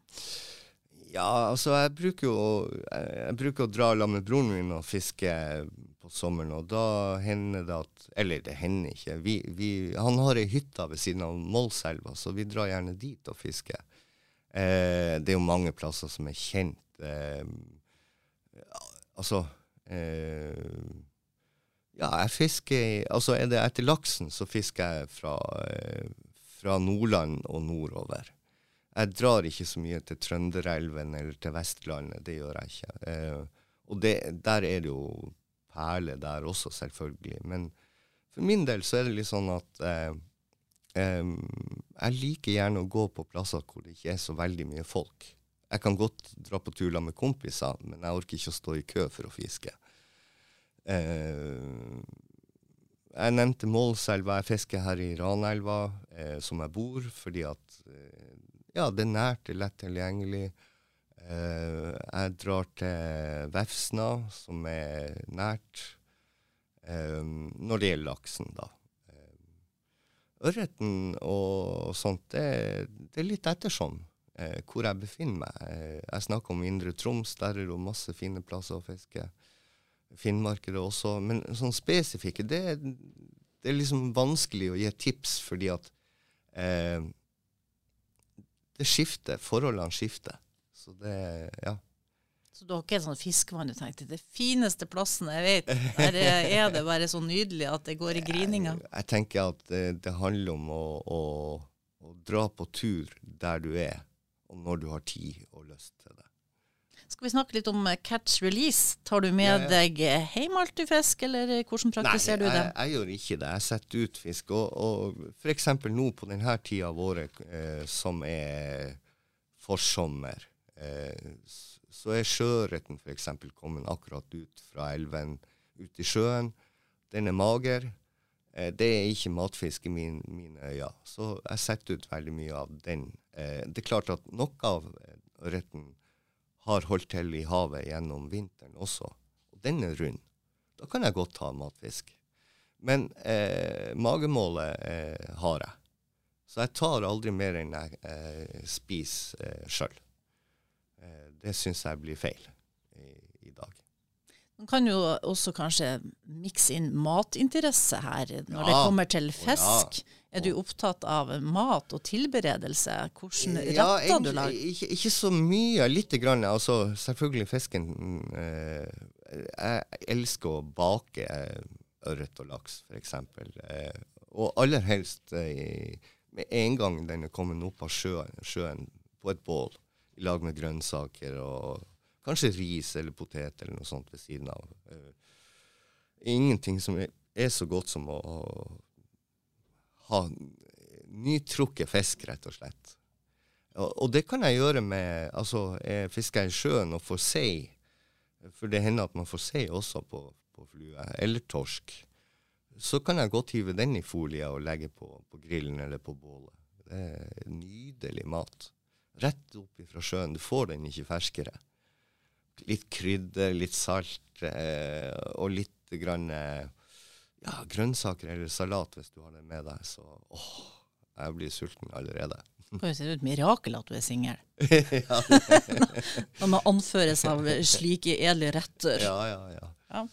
Ja, altså jeg bruker jo jeg bruker å dra sammen med broren min og fiske sommeren, og da hender det at Eller det hender ikke. Vi, vi, han har ei hytte ved siden av Målselva, så vi drar gjerne dit og fisker. Eh, det er jo mange plasser som er kjent. Eh, altså eh, Ja, jeg fisker Altså er det etter laksen, så fisker jeg fra, eh, fra Nordland og nordover. Jeg drar ikke så mye til Trønderelven eller til Vestlandet. Det gjør jeg ikke. Eh, og det, der er det jo perler der også, selvfølgelig. Men for min del så er det litt sånn at eh, eh, jeg liker gjerne å gå på plasser hvor det ikke er så veldig mye folk. Jeg kan godt dra på tur med kompiser, men jeg orker ikke å stå i kø for å fiske. Eh, jeg nevnte Målselva. Jeg fisker her i Ranelva, eh, som jeg bor, fordi at eh, ja, det er nært, det er lett tilgjengelig. Uh, jeg drar til Vefsna, som er nært, um, når det gjelder laksen, da. Ørreten og sånt, det, det, er litt ettersom uh, hvor jeg befinner meg. Uh, jeg snakker om Indre Troms, der er det masse fine plasser å fiske. Finnmark er det også. Men sånn spesifikke, det, det, er liksom vanskelig å gi tips, fordi at det skifter. Forholdene skifter. Så det, ja. Så du har ikke en sånn fiskevann du tenkte det fineste plassen jeg vet, der er det bare så nydelig at det går i grininga? Jeg, jeg tenker at det, det handler om å, å, å, dra på tur der du er, og når du har tid og lyst til det. Skal vi snakke litt om catch release? Tar du med ja, ja. deg hjem alt du fisker, eller hvordan praktiserer Nei, du det? Jeg, jeg, gjør ikke det. Jeg setter ut fisk. Og, og f.eks. nå på denne tida av året eh, som er forsommer, eh, så er sjøørreten f.eks. kommet akkurat ut fra elven, ut i sjøen. Den er mager. Eh, det er ikke matfisk i min, mine øyne. Så jeg setter ut veldig mye av den. Eh, det er klart at noe av ørreten har holdt til i havet gjennom vinteren også. Og den er rund. Da kan jeg godt ta matfisk. Men eh, magemålet eh, har jeg. Så jeg tar aldri mer enn jeg eh, spiser eh, sjøl. Det syns jeg blir feil i, i, dag. Man kan jo også kanskje mikse inn matinteresse her når ja. det kommer til fisk. Ja. Er du opptatt av mat og tilberedelse? Hvordan ja, retter du lager? Ikke, ikke, så mye. Lite grann. Altså, selvfølgelig fisken eh, Jeg elsker å bake. Eh, ørret og laks, f.eks. Eh, og aller helst eh, med en gang den er kommet opp av sjøen, sjøen, på et bål lag med grønnsaker og kanskje ris eller potet eller noe sånt ved siden av. Eh, ingenting som er, så godt som å, ha nytrukket fisk, rett og slett. Og, det kan jeg gjøre med Altså, jeg fisker i sjøen og får sei. For det hender at man får sei også på, på flue, eller torsk, så kan jeg godt hive den i folie og legge på, på grillen eller på bålet. Det er nydelig mat. Rett opp fra sjøen. Du får den ikke ferskere. Litt krydder, litt salt eh, og litt grann eh, ja, grønnsaker eller salat hvis du har det med deg. Så åh, jeg blir sulten allerede. Det kan jo se ut et mirakel at du er singel. (laughs) Når man anføres av slike edle retter. Ja, ja, ja. ja.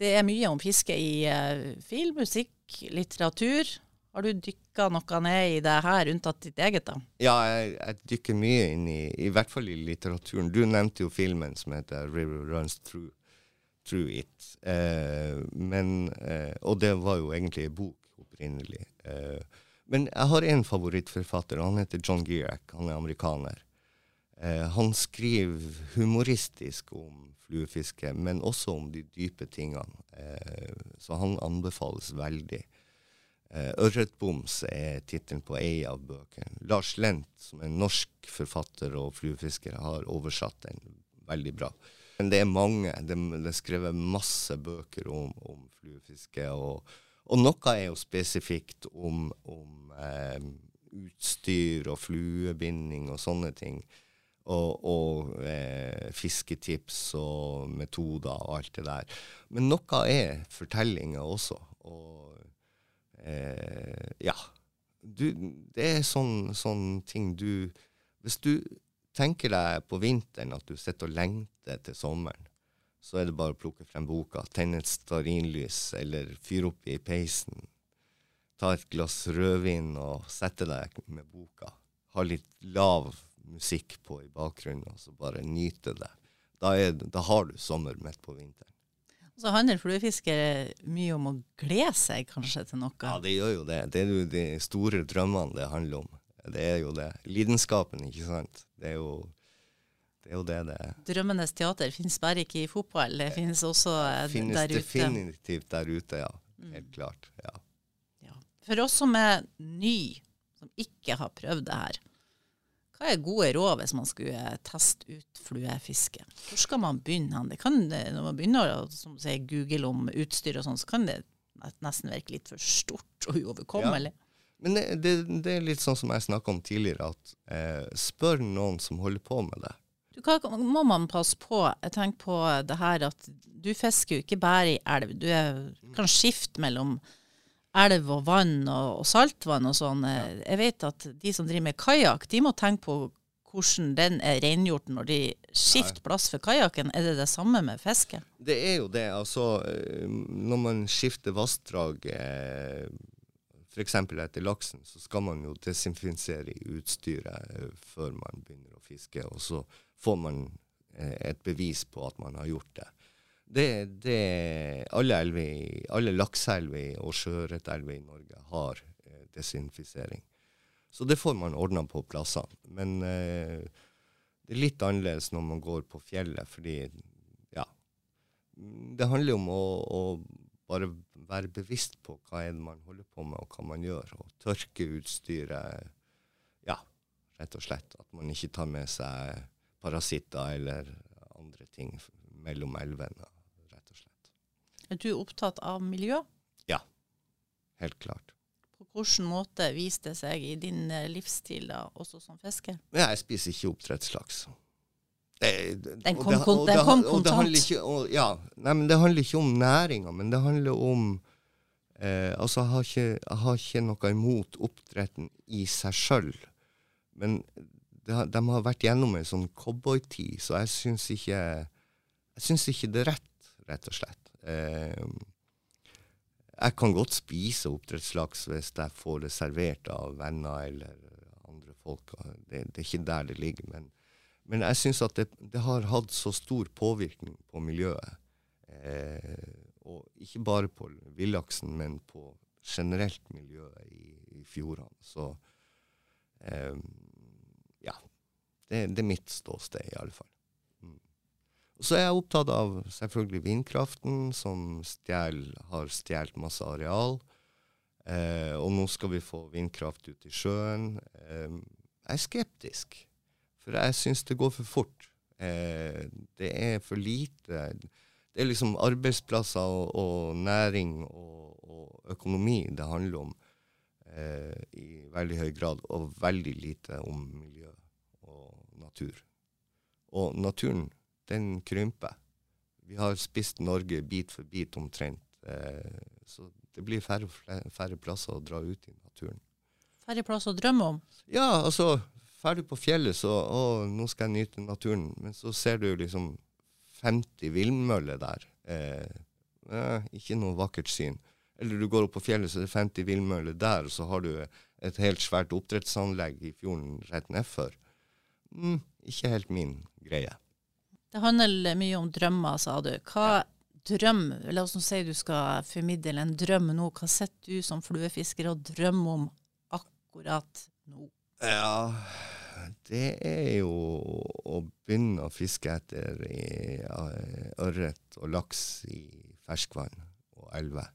Det er mye om fiske i uh, film, musikk, litteratur. Har du dykka noe ned i det her, unntatt ditt eget, da? Ja, jeg, jeg, dykker mye inn i I hvert fall i litteraturen. Du nevnte jo filmen som heter 'River Runs Through, through It'. Eh, men, eh, og det var jo egentlig en bok opprinnelig. Eh, men jeg har en favorittforfatter. Han heter John Gierek. Han er amerikaner. Eh, han skriver humoristisk om fluefiske, men også om de dype tingene. Eh, så han anbefales veldig. Eh, 'Ørretboms' er tittelen på ei av bøkene. Lars Lent, som er norsk forfatter og fluefisker, har oversatt den veldig bra. Men det er mange. Det, er skrevet masse bøker om, om fluefiske. Og, og, noe er jo spesifikt om, om eh, utstyr og fluebinding og sånne ting og, og eh, fisketips og metoder og alt det der. Men noe er fortellinger også. Og eh, ja. Du, det er sånn, sånn ting du Hvis du tenker deg på vinteren at du sitter og lengter til sommeren, så er det bare å plukke frem boka, tenne et stearinlys eller fyre opp i peisen. Ta et glass rødvin og sette deg med boka. Ha litt lav musikk på i bakgrunnen, og så bare nyte det. Da, er, da har du sommer midt på vinteren. Så handler fluefiske mye om å glede seg kanskje til noe? Ja, det gjør jo det. Det er jo de store drømmene det handler om. Det er jo det. Lidenskapen, ikke sant. Det er jo det er jo det det er. Drømmenes teater finnes bare ikke i fotball, det finnes også eh, finnes der ute? Finnes definitivt der ute, ja. Mm. Helt klart. Ja. ja. For oss som er ny, som ikke har prøvd det her, hva er gode råd hvis man skulle teste ut fluefiske? Hvor skal man begynne? Det kan, når man begynner å sier, google om utstyr og sånn, så kan det nesten virke litt for stort og uoverkommelig. Ja. Men det, det, det, er litt sånn som jeg snakka om tidligere, at eh, spør noen som holder på med det. Du, hva må man passe på? Jeg tenker på det her at du fisker jo ikke bare i elv. Du er, kan skifte mellom elv og vann og, og saltvann og sånn. Ja. Jeg vet at de som driver med kajakk, de må tenke på hvordan den er rengjort når de skifter plass for kajakken. Er det det samme med fiske? Det er jo det. Altså, eh, når man skifter vassdrag, eh, f.eks. etter laksen, så skal man jo desinfisere utstyret eh, før man begynner å fiske. Og så får man et bevis på at man har gjort det. Det, det, alle, elver, alle lakseelver og sjøørretelver i Norge har eh, desinfisering. Så det får man ordna på plassene. Men eh, det er litt annerledes når man går på fjellet, fordi ja Det handler om å, å, bare være bevisst på hva er det man holder på med, og hva man gjør. Og tørke utstyret. Ja, rett og slett. At man ikke tar med seg parasitter eller andre ting mellom elvene. Er du opptatt av miljø? Ja. Helt klart. På hvilken måte viser det seg i din eh, livsstil, da, også som fisker? Jeg spiser ikke oppdrettslaks. Det, Den kom det- og den kom og det handler kontant. ikke Ja, nei, men det handler ikke om næringa, men det handler om eh, Altså, jeg har, ikke, jeg har ikke noe imot oppdretten i seg sjøl, men det, de har vært gjennom en sånn cowboytid, så jeg syns ikke Jeg syns ikke det er rett, rett og slett. Eh, jeg kan godt spise oppdrettslaks hvis jeg får det servert av venner eller andre folk. Det, det er ikke der det ligger. Men, men jeg syns at det, det har hatt så stor påvirkning på miljøet. Eh, og ikke bare på villaksen, men på generelt miljøet i, i fjordene. Så eh, ja. Det, det er mitt ståsted, i alle fall. Så er jeg opptatt av selvfølgelig vindkraften, som stjel, har stjålet masse areal. Eh, og nå skal vi få vindkraft ut i sjøen. Eh, jeg er skeptisk, for jeg syns det går for fort. Eh, det er for lite Det er liksom arbeidsplasser og, og næring og, og økonomi det handler om eh, i veldig høy grad, og veldig lite om miljø og natur. Og naturen, den krymper. Vi har spist Norge bit for bit omtrent. Eh, så det blir færre, og færre plasser å dra ut i naturen. Færre plasser å drømme om. Ja, altså, ferdig på fjellet, så å, nå skal jeg nyte naturen. Men så ser du liksom 50 villmøller der. Eh, eh, ikke noe vakkert syn. Eller du går opp på fjellet, så er det 50 villmøller der, og så har du et helt svært oppdrettsanlegg i fjorden rett nedfor. Mm, ikke helt min greie. Det handler mye om drømmer, sa du. Hva drøm La oss nå si du skal formidle en drøm nå. Hva sitter du som fluefisker og drømmer om akkurat nå? Ja, det er jo å begynne å fiske etter ørret og laks i ferskvann og elver.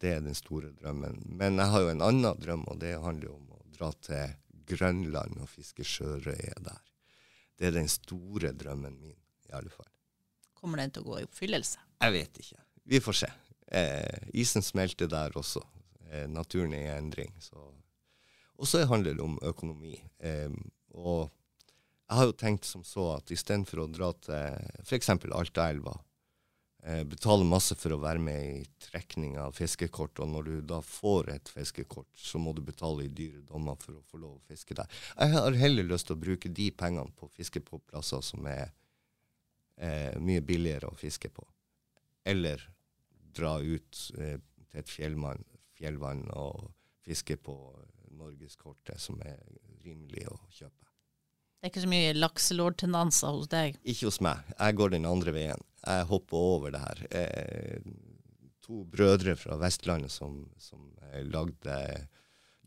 Det er den store drømmen. Men jeg har jo en annen drøm, og det handler jo om å dra til Grønland og fiske sjørøye der. Det er den store drømmen min, i alle fall. Kommer den til å gå i oppfyllelse? Jeg vet ikke. Vi får se. Eh, isen smelter der også. Eh, naturen er i endring. Og så handler det om økonomi. Eh, og jeg har jo tenkt som så at istedenfor å dra til f.eks. Altaelva, eh, betale masse for å være med i trekning av fiskekort, og når du da får et fiskekort, så må du betale i dyre dommer for å få lov å fiske der. Jeg har heller lyst til å bruke de pengene på fiske på plasser som er eh, mye billigere å fiske på eller dra ut eh, til et fjellmann, fjellvann og fiske på norgeskortet, som er rimelig å kjøpe. Det er ikke så mye lakselordtendenser hos deg. Ikke hos meg. Jeg går den andre veien. Jeg hopper over det her. Eh, to brødre fra Vestlandet som, som eh, lagde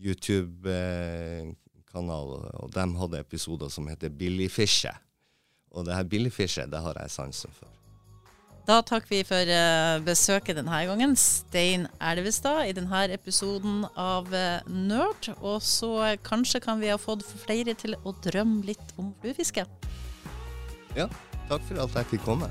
YouTube-kanal, og de hadde episoder som heter Billigfishe. Og det her billigfishet, det har jeg sansen for. Da takker vi for eh, besøket denne gangen. Stein Elvestad i denne episoden av Nerd. Og så kanskje kan vi ha fått flere til å drømme litt om fluefiske. Ja, takk for at jeg fikk komme.